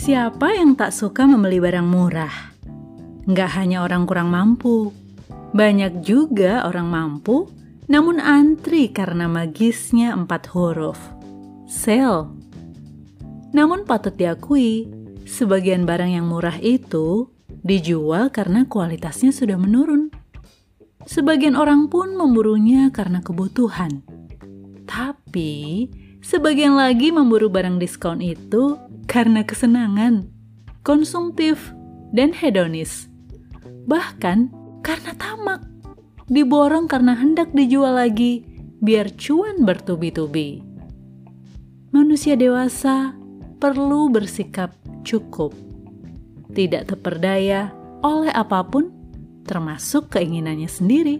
Siapa yang tak suka membeli barang murah? Nggak hanya orang kurang mampu, banyak juga orang mampu namun antri karena magisnya empat huruf. Sale. Namun patut diakui, sebagian barang yang murah itu dijual karena kualitasnya sudah menurun. Sebagian orang pun memburunya karena kebutuhan. Tapi, sebagian lagi memburu barang diskon itu karena kesenangan, konsumtif, dan hedonis. Bahkan karena tamak. Diborong karena hendak dijual lagi, biar cuan bertubi-tubi. Manusia dewasa perlu bersikap cukup, tidak terperdaya oleh apa pun, termasuk keinginannya sendiri.